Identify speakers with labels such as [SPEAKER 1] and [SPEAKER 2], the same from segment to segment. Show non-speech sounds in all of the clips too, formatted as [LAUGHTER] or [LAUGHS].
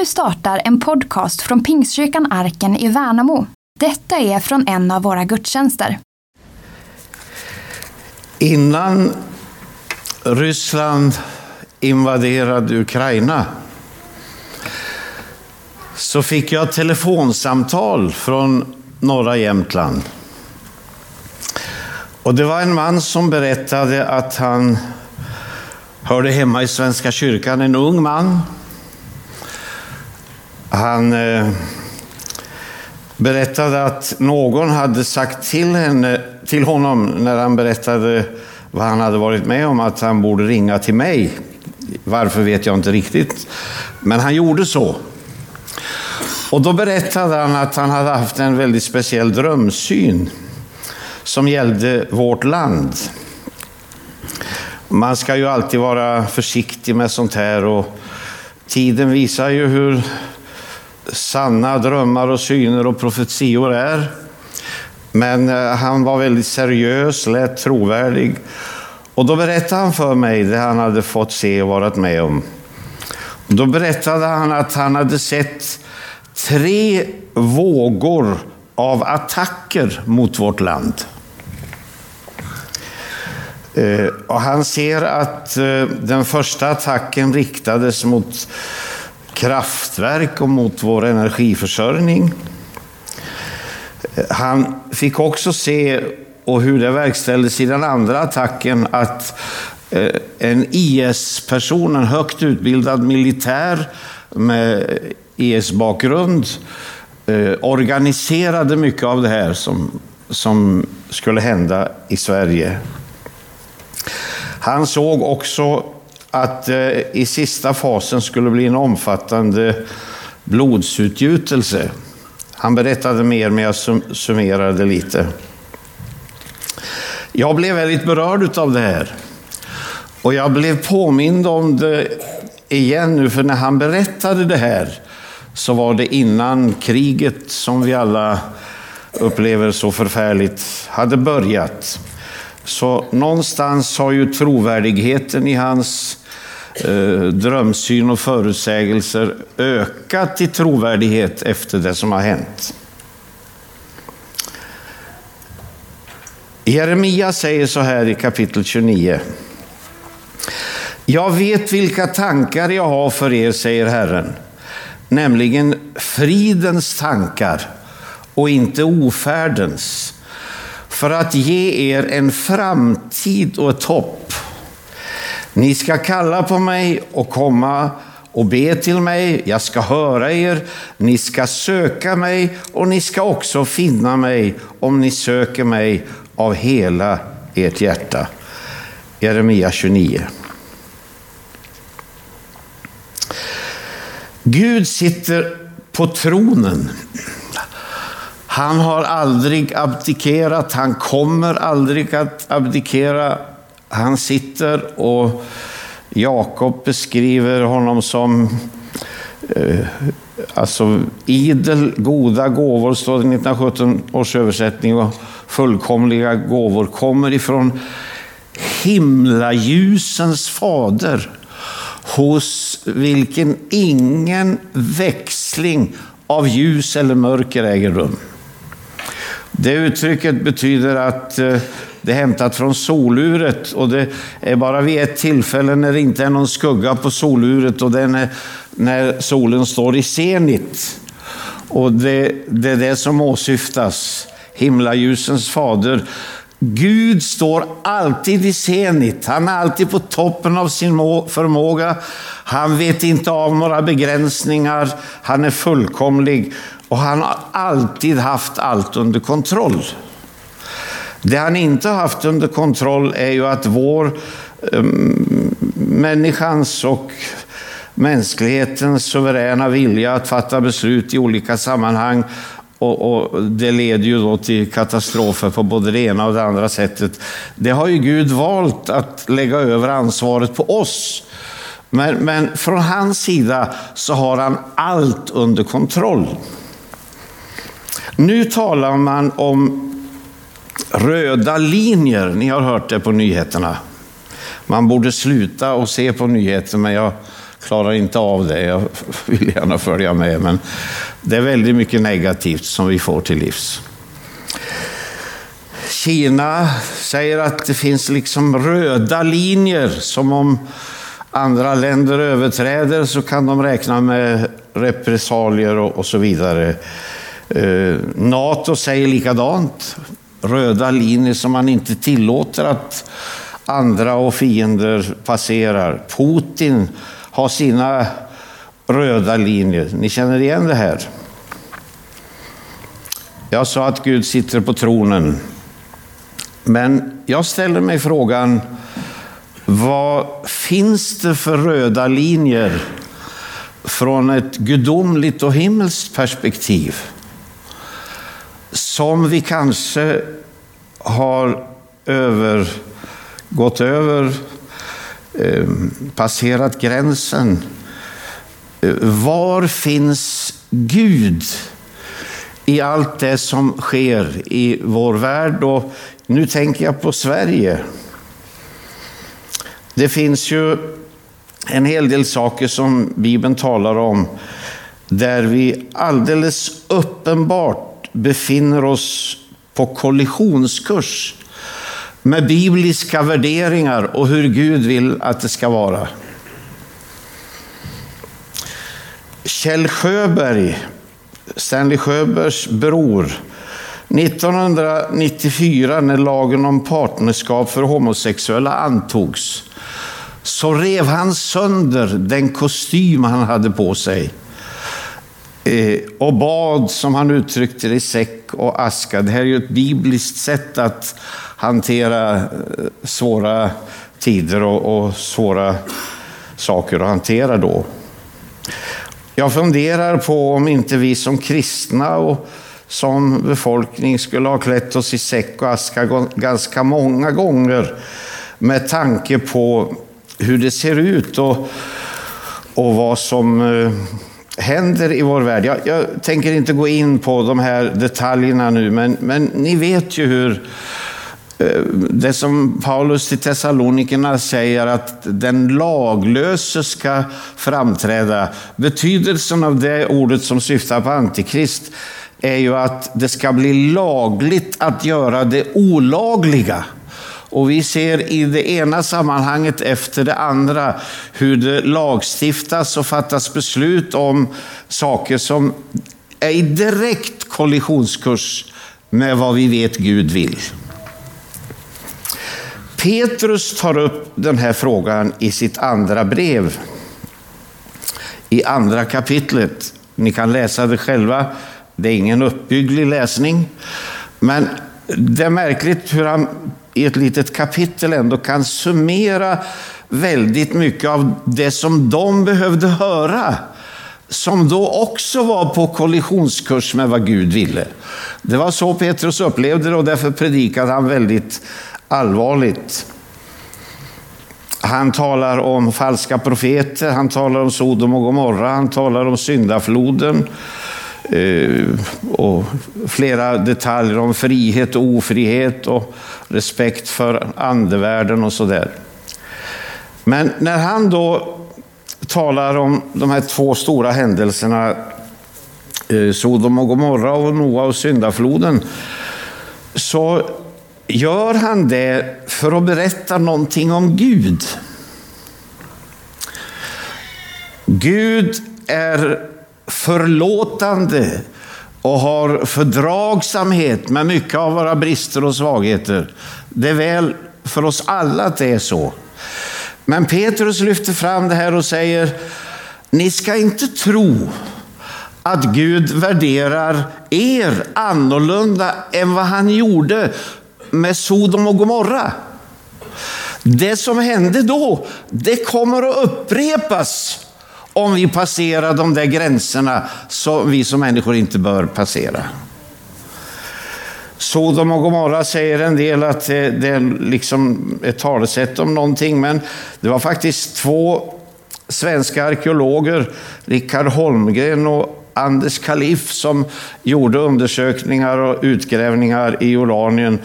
[SPEAKER 1] Nu startar en podcast från Pingstkyrkan Arken i Värnamo. Detta är från en av våra gudstjänster.
[SPEAKER 2] Innan Ryssland invaderade Ukraina så fick jag ett telefonsamtal från norra Jämtland. Och det var en man som berättade att han hörde hemma i Svenska kyrkan, en ung man. Han eh, berättade att någon hade sagt till, henne, till honom när han berättade vad han hade varit med om, att han borde ringa till mig. Varför vet jag inte riktigt, men han gjorde så. Och då berättade han att han hade haft en väldigt speciell drömsyn som gällde vårt land. Man ska ju alltid vara försiktig med sånt här och tiden visar ju hur sanna drömmar och syner och profetior är. Men eh, han var väldigt seriös, lät trovärdig. Och då berättade han för mig det han hade fått se och varit med om. Då berättade han att han hade sett tre vågor av attacker mot vårt land. Eh, och han ser att eh, den första attacken riktades mot kraftverk och mot vår energiförsörjning. Han fick också se och hur det verkställdes i den andra attacken att eh, en IS-person, en högt utbildad militär med IS-bakgrund, eh, organiserade mycket av det här som, som skulle hända i Sverige. Han såg också att eh, i sista fasen skulle bli en omfattande blodsutgjutelse. Han berättade mer, men jag summerade lite. Jag blev väldigt berörd av det här. Och jag blev påmind om det igen nu, för när han berättade det här så var det innan kriget, som vi alla upplever så förfärligt, hade börjat. Så någonstans har ju trovärdigheten i hans eh, drömsyn och förutsägelser ökat i trovärdighet efter det som har hänt. Jeremia säger så här i kapitel 29. Jag vet vilka tankar jag har för er, säger Herren, nämligen fridens tankar och inte ofärdens för att ge er en framtid och ett hopp. Ni ska kalla på mig och komma och be till mig, jag ska höra er, ni ska söka mig och ni ska också finna mig om ni söker mig av hela ert hjärta. Jeremia 29. Gud sitter på tronen han har aldrig abdikerat, han kommer aldrig att abdikera. Han sitter och Jakob beskriver honom som eh, alltså idel goda gåvor, står det i 1917 års översättning, och fullkomliga gåvor kommer ifrån himlaljusens fader, hos vilken ingen växling av ljus eller mörker äger rum. Det uttrycket betyder att eh, det är hämtat från soluret och det är bara vid ett tillfälle när det inte är någon skugga på soluret och det är när, solen står i zenit. Och det, det är det som åsyftas. Himlaljusens fader. Gud står alltid i zenit. Han är alltid på toppen av sin förmåga. Han vet inte av några begränsningar. Han är fullkomlig. Och han har alltid haft allt under kontroll. Det han inte har haft under kontroll är ju att vår um, människans och mänsklighetens suveräna vilja att fatta beslut i olika sammanhang och, och, Det leder ju då till katastrofer på både det ena och det andra sättet. Det har ju Gud valt att lägga över ansvaret på oss. Men, men från hans sida så har han allt under kontroll. Nu talar man om röda linjer. Ni har hört det på nyheterna. Man borde sluta och se på nyheter, men jag klarar inte av det. Jag [LAUGHS] vill gärna följa med, men det är väldigt mycket negativt som vi får till livs. Kina säger att det finns liksom röda linjer, som om andra länder överträder så kan de räkna med repressalier och, och så vidare. Eh, Nato säger likadant. Röda linjer som man inte tillåter att andra och fiender passerar. Putin har sina röda linjer. Ni känner igen det här? Jag sa att Gud sitter på tronen. Men jag ställer mig frågan, vad finns det för röda linjer från ett gudomligt och himmelskt perspektiv? Som vi kanske har över, gått över, eh, passerat gränsen. Eh, var finns Gud i allt det som sker i vår värld? Och nu tänker jag på Sverige. Det finns ju en hel del saker som Bibeln talar om där vi alldeles uppenbart befinner oss på kollisionskurs med bibliska värderingar och hur Gud vill att det ska vara. Kjell Sjöberg, Stanley Sjöbergs bror, 1994 när lagen om partnerskap för homosexuella antogs så rev han sönder den kostym han hade på sig Eh, och bad, som han uttryckte det, i säck och aska. Det här är ju ett bibliskt sätt att hantera eh, svåra tider och, och svåra saker att hantera då. Jag funderar på om inte vi som kristna och som befolkning skulle ha klätt oss i säck och aska ganska många gånger med tanke på hur det ser ut och, och vad som eh, händer i vår värld. Jag, jag, tänker inte gå in på de här detaljerna nu, men, men ni vet ju hur eh, det som Paulus till Thessalonikerna säger att den laglöse ska framträda. Betydelsen av det ordet som syftar på Antikrist är ju att det ska bli lagligt att göra det olagliga. Och vi ser i det ena sammanhanget efter det andra hur det lagstiftas och fattas beslut om saker som är i direkt kollisionskurs med vad vi vet Gud vill. Petrus tar upp den här frågan i sitt andra brev. I andra kapitlet. Ni kan läsa det själva. Det är ingen uppbygglig läsning. Men det är märkligt hur han i ett litet kapitel ändå kan summera väldigt mycket av det som de behövde höra som då också var på kollisionskurs med vad Gud ville. Det var så Petrus upplevde det och därför predikade han väldigt allvarligt. Han talar om falska profeter, han talar om Sodom och Gomorra, han talar om syndafloden. Eh, och flera detaljer om frihet och ofrihet och respekt för andevärlden och sådär. Men när han då talar om de här två stora händelserna, eh, Sodom och Gomorra och Noa och syndafloden, så gör han det för att berätta någonting om Gud. Gud är förlåtande och har fördragsamhet med mycket av våra brister och svagheter. Det är väl för oss alla att det är så. Men Petrus lyfter fram det här och säger, ni ska inte tro att Gud värderar er annorlunda än vad han gjorde med Sodom och Gomorra. Det som hände då, det kommer att upprepas om vi passerar de där gränserna som vi som människor inte bör passera. Sodom och Gomorra säger en del att eh, det är liksom ett talesätt om någonting, men det var faktiskt två svenska arkeologer, Rickard Holmgren och Anders Kalif, som gjorde undersökningar och utgrävningar i Jordanien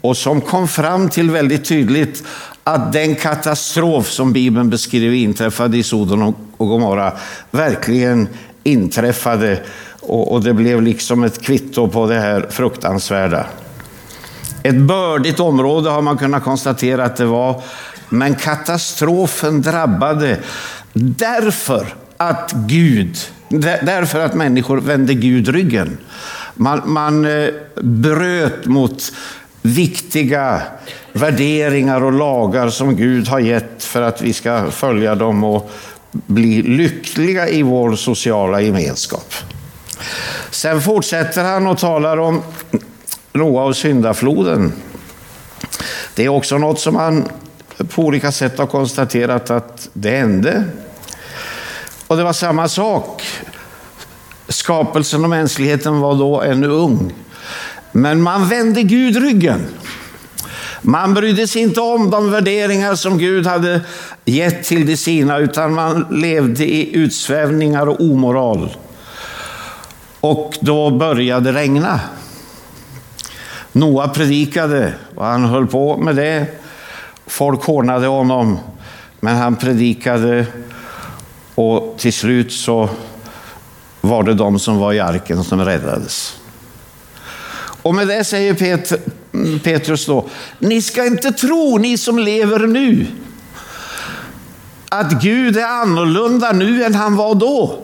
[SPEAKER 2] och som kom fram till väldigt tydligt att den katastrof som Bibeln beskriver inträffade i Sodom och Gomorra verkligen inträffade och, och det blev liksom ett kvitto på det här fruktansvärda. Ett bördigt område har man kunnat konstatera att det var, men katastrofen drabbade därför att Gud, därför att människor vände Gud ryggen. Man, man eh, bröt mot viktiga värderingar och lagar som Gud har gett för att vi ska följa dem och bli lyckliga i vår sociala gemenskap. Sen fortsätter han och talar om Noa och syndafloden. Det är också något som han på olika sätt har konstaterat att det hände. Och det var samma sak. Skapelsen och mänskligheten var då ännu ung. Men man vände Gud ryggen. Man brydde sig inte om de värderingar som Gud hade gett till de sina, utan man levde i utsvävningar och omoral. Och då började det regna. Noa predikade och han höll på med det. Folk hånade honom, men han predikade och till slut så var det de som var i arken som räddades. Och med det säger Pet Petrus då, ni ska inte tro, ni som lever nu, att Gud är annorlunda nu än han var då.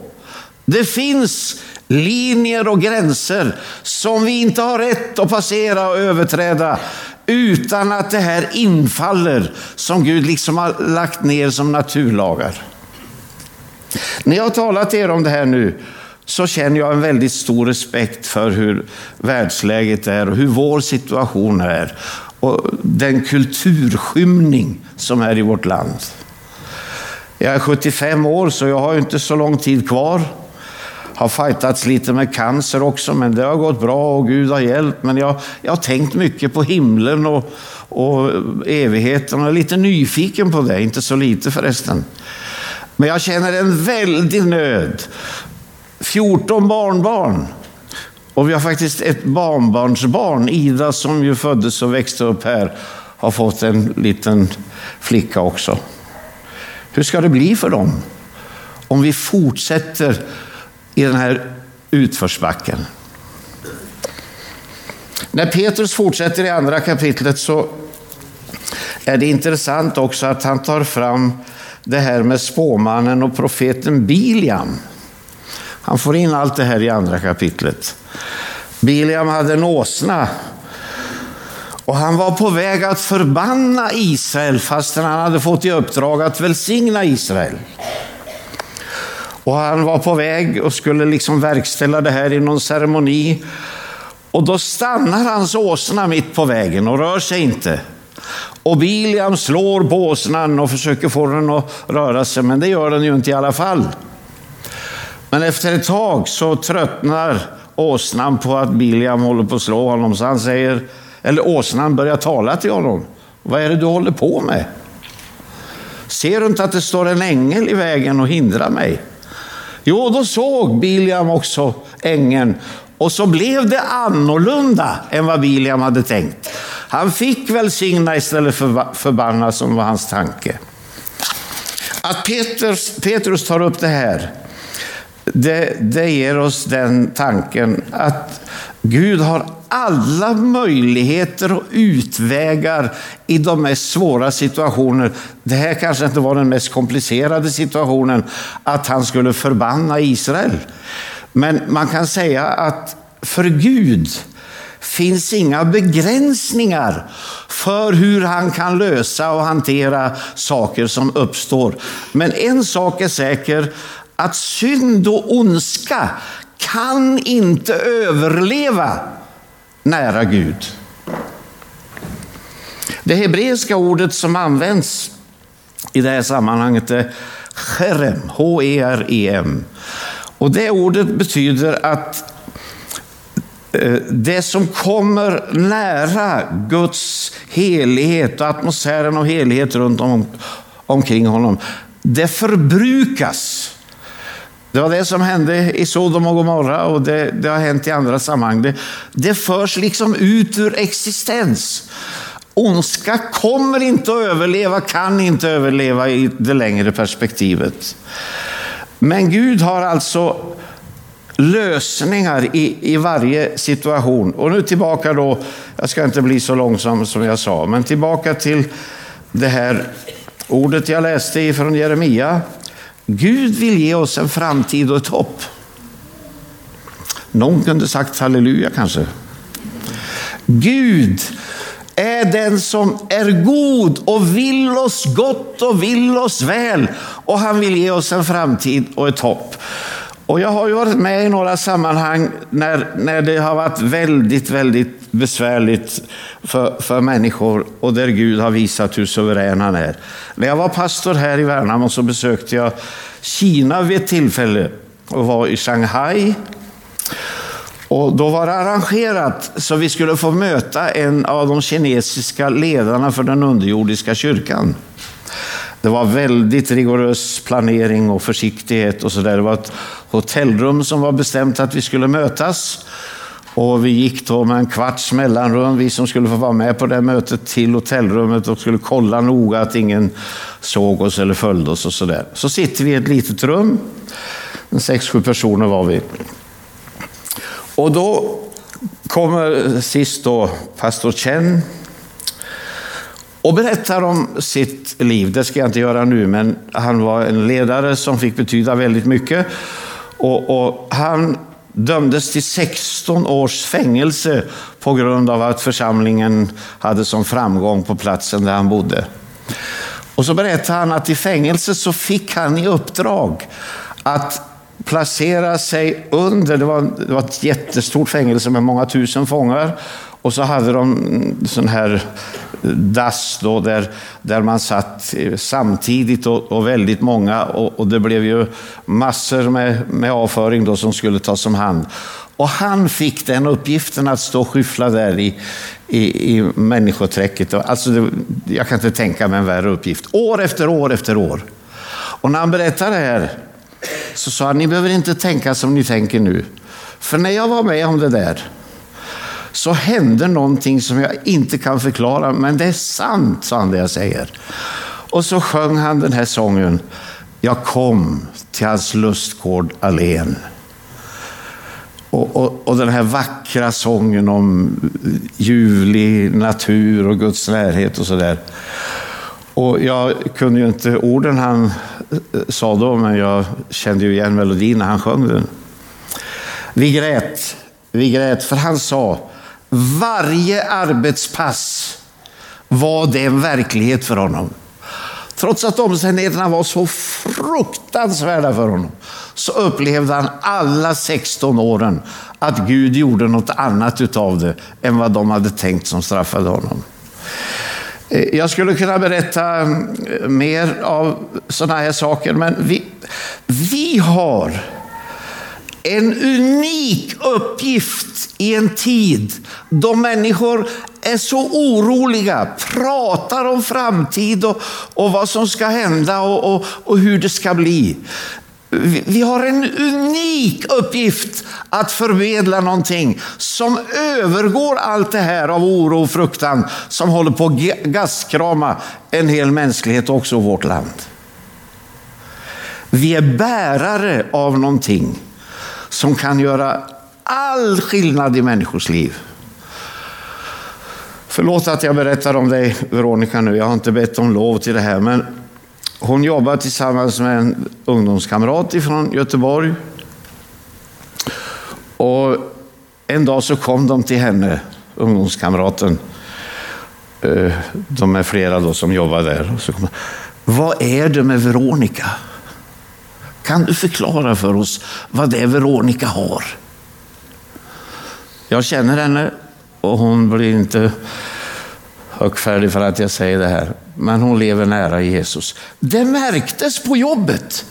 [SPEAKER 2] Det finns linjer och gränser som vi inte har rätt att passera och överträda utan att det här infaller som Gud liksom har lagt ner som naturlagar. När jag har talat till er om det här nu så känner jag en väldigt stor respekt för hur världsläget är och hur vår situation är och den kulturskymning som är i vårt land. Jag är 75 år så jag har inte så lång tid kvar. Har fightats lite med cancer också, men det har gått bra och Gud har hjälpt. Men jag, jag har tänkt mycket på himlen och, och evigheten och är lite nyfiken på det, inte så lite förresten. Men jag känner en väldig nöd 14 barnbarn. Och vi har faktiskt ett barnbarnsbarn, Ida, som ju föddes och växte upp här, har fått en liten flicka också. Hur ska det bli för dem om vi fortsätter i den här utförsbacken? När Petrus fortsätter i andra kapitlet så är det intressant också att han tar fram det här med spåmannen och profeten Biliam. Han får in allt det här i andra kapitlet. Biliam hade en åsna och han var på väg att förbanna Israel fastän han hade fått i uppdrag att välsigna Israel. Och han var på väg och skulle liksom verkställa det här i någon ceremoni. Och då stannar hans åsna mitt på vägen och rör sig inte. Och Biliam slår på åsnan och försöker få den att röra sig, men det gör den ju inte i alla fall. Men efter ett tag så tröttnar åsnan på att Biliam håller på att slå honom, så han säger, eller åsnan börjar tala till honom. Vad är det du håller på med? Ser du inte att det står en ängel i vägen och hindrar mig? Jo, då såg Biliam också ängeln och så blev det annorlunda än vad Biliam hade tänkt. Han fick välsigna istället för förbanna som var hans tanke. Att Petrus, Petrus tar upp det här det, det ger oss den tanken att Gud har alla möjligheter och utvägar i de mest svåra situationer. Det här kanske inte var den mest komplicerade situationen, att han skulle förbanna Israel. Men man kan säga att för Gud finns inga begränsningar för hur han kan lösa och hantera saker som uppstår. Men en sak är säker, att synd och ondska kan inte överleva nära Gud. Det hebreiska ordet som används i det här sammanhanget är cherem, H-E-R-E-M. Och det ordet betyder att eh, det som kommer nära Guds helighet och atmosfären av helighet runt om, omkring honom, det förbrukas. Det var det som hände i Sodom och Gomorra och det, det har hänt i andra sammanhang. Det, det förs liksom ut ur existens. ondska kommer inte att överleva, kan inte överleva i det längre perspektivet. Men Gud har alltså lösningar i, i varje situation. Och nu tillbaka då, jag ska inte bli så långsam som jag sa, men tillbaka till det här ordet jag läste ifrån Jeremia. Gud vill ge oss en framtid och ett hopp. Någon kunde sagt halleluja kanske. Gud är den som är god och vill oss gott och vill oss väl. Och han vill ge oss en framtid och ett hopp. Och jag har ju varit med i några sammanhang när, när det har varit väldigt, väldigt besvärligt för, för människor och där Gud har visat hur suverän han är. När jag var pastor här i Värnamo så besökte jag Kina vid ett tillfälle och var i Shanghai. Och då var det arrangerat så vi skulle få möta en av de kinesiska ledarna för den underjordiska kyrkan. Det var väldigt rigorös planering och försiktighet och så där. Det var ett hotellrum som var bestämt att vi skulle mötas. Och vi gick då med en kvarts mellanrum, vi som skulle få vara med på det mötet, till hotellrummet och skulle kolla noga att ingen såg oss eller följde oss och så där. Så sitter vi i ett litet rum, en sex, sju personer var vi. Och då kommer sist då pastor Chen och berättar om sitt liv. Det ska jag inte göra nu, men han var en ledare som fick betyda väldigt mycket. Och, och han dömdes till 16 års fängelse på grund av att församlingen hade som framgång på platsen där han bodde. Och så berättar han att i fängelse så fick han i uppdrag att placera sig under, det var, det var ett jättestort fängelse med många tusen fångar, och så hade de sån här dass då, där, där man satt eh, samtidigt och, och väldigt många och, och, det blev ju massor med, med avföring då som skulle tas om hand. Och han fick den uppgiften att stå och skyffla där i, i, i människoträcket. Alltså det, jag kan inte tänka mig en värre uppgift. År efter år efter år. Och när han berättade det här så sa han, ni behöver inte tänka som ni tänker nu. För när jag var med om det där så hände någonting som jag inte kan förklara, men det är sant, sa han det jag säger. Och så sjöng han den här sången. Jag kom till hans lustgård allén. Och, och, och, den här vackra sången om ljuvlig natur och Guds närhet och sådär. Och jag kunde ju inte orden han eh, sa då, men jag kände ju igen melodin när han sjöng den. Vi grät, vi grät, för han sa varje arbetspass var det en verklighet för honom. Trots att omständigheterna var så fruktansvärda för honom så upplevde han alla 16 åren att Gud gjorde något annat utav det än vad de hade tänkt som straffade honom. Eh, jag skulle kunna berätta eh, mer av sådana här saker, men vi, vi har en unik uppgift i en tid då människor är så oroliga, pratar om framtid och, och vad som ska hända och, och, och hur det ska bli. Vi, vi har en unik uppgift att förmedla någonting som övergår allt det här av oro och fruktan som håller på att gaskrama en hel mänsklighet, också vårt land. Vi är bärare av någonting som kan göra all skillnad i människors liv. Förlåt att jag berättar om dig, Veronica, nu. Jag har inte bett om lov till det här, men hon jobbar tillsammans med en ungdomskamrat från Göteborg. Och en dag så kom de till henne, ungdomskamraten. Eh, de är flera då som jobbar där. Och så kom, Vad är det med Veronica? Kan du förklara för oss vad det är Veronica har? Jag känner henne och hon blir inte högfärdig för att jag säger det här. Men hon lever nära Jesus. Det märktes på jobbet.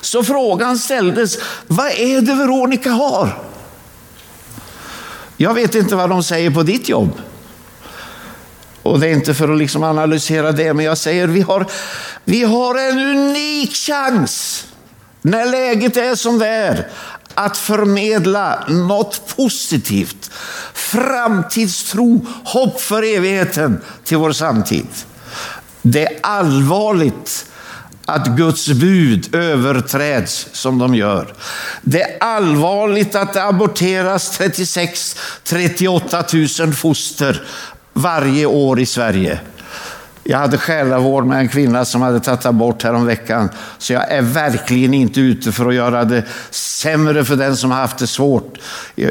[SPEAKER 2] Så frågan ställdes, vad är det Veronica har? Jag vet inte vad de säger på ditt jobb. Och det är inte för att liksom analysera det, men jag säger vi har, vi har en unik chans när läget är som det är, att förmedla något positivt, framtidstro, hopp för evigheten till vår samtid. Det är allvarligt att Guds bud överträds som de gör. Det är allvarligt att det aborteras 36-38 000 foster varje år i Sverige. Jag hade själavård med en kvinna som hade tagit abort häromveckan. Så jag är verkligen inte ute för att göra det sämre för den som har haft det svårt.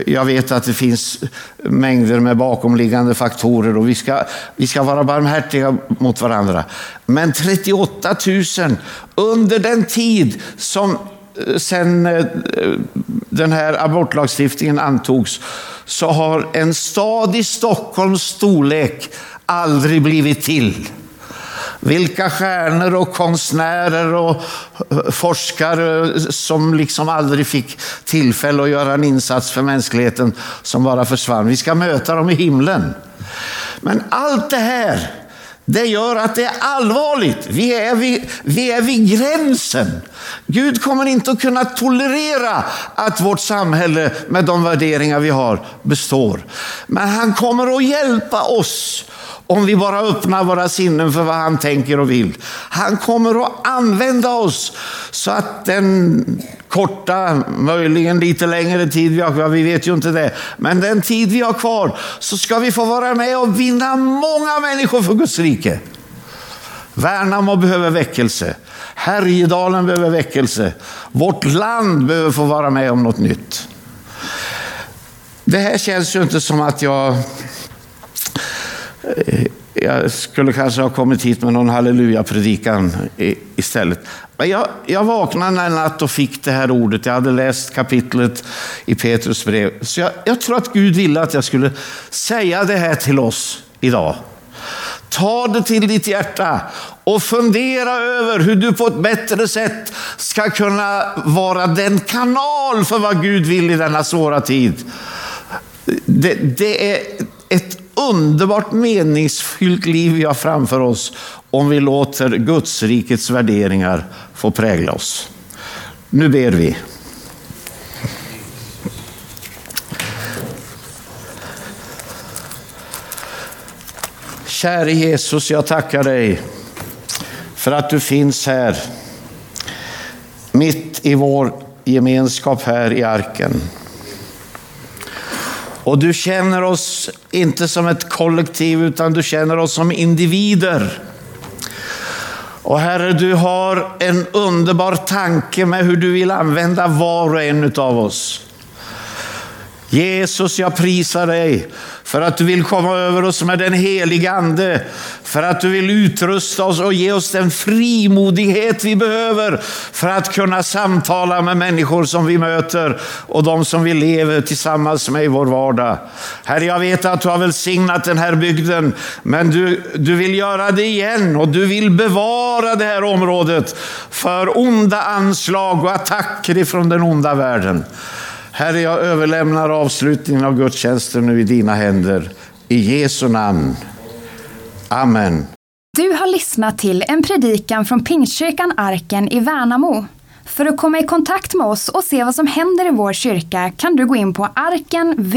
[SPEAKER 2] Jag vet att det finns mängder med bakomliggande faktorer och vi ska, vi ska vara barmhärtiga mot varandra. Men 38 000 under den tid som eh, sen eh, den här abortlagstiftningen antogs så har en stad i Stockholms storlek aldrig blivit till. Vilka stjärnor och konstnärer och eh, forskare som liksom aldrig fick tillfälle att göra en insats för mänskligheten som bara försvann. Vi ska möta dem i himlen. Men allt det här, det gör att det är allvarligt. Vi är, vid, vi är vid gränsen. Gud kommer inte att kunna tolerera att vårt samhälle med de värderingar vi har består. Men han kommer att hjälpa oss om vi bara öppnar våra sinnen för vad han tänker och vill. Han kommer att använda oss så att den korta, möjligen lite längre tid vi har kvar, vi vet ju inte det, men den tid vi har kvar så ska vi få vara med och vinna många människor för Guds rike. Värnamo behöver väckelse. Härjedalen behöver väckelse. Vårt land behöver få vara med om något nytt. Det här känns ju inte som att jag Eh, jag skulle kanske ha kommit hit med någon halleluja-predikan istället. Men jag, jag vaknade en natt och fick det här ordet. Jag hade läst kapitlet i Petrus brev. Så jag, jag tror att Gud ville att jag skulle säga det här till oss idag. Ta det till ditt hjärta och fundera över hur du på ett bättre sätt ska kunna vara den kanal för vad Gud vill i denna svåra tid. Det, det är ett underbart meningsfyllt liv vi har framför oss om vi låter Guds rikets värderingar få prägla oss. Nu ber vi. Käre Jesus, jag tackar dig för att du finns här mitt i vår gemenskap här i arken. Och du känner oss inte som ett kollektiv, utan du känner oss som individer. Och Herre, du har en underbar tanke med hur du vill använda var och en av oss. Jesus, jag prisar dig för att du vill komma över oss med den heliga Ande, för att du vill utrusta oss och ge oss den frimodighet vi behöver för att kunna samtala med människor som vi möter och de som vi lever tillsammans med i vår vardag. Herre, jag vet att du har välsignat den här bygden, men du, du vill göra det igen och du vill bevara det här området för onda anslag och attacker ifrån den onda världen. Herre, jag överlämnar avslutningen av gudstjänsten nu i dina händer. I Jesu namn. Amen.
[SPEAKER 1] Du har lyssnat till en predikan från Pingstkyrkan Arken i Värnamo. För att komma i kontakt med oss och se vad som händer i vår kyrka kan du gå in på arkenvmo.se.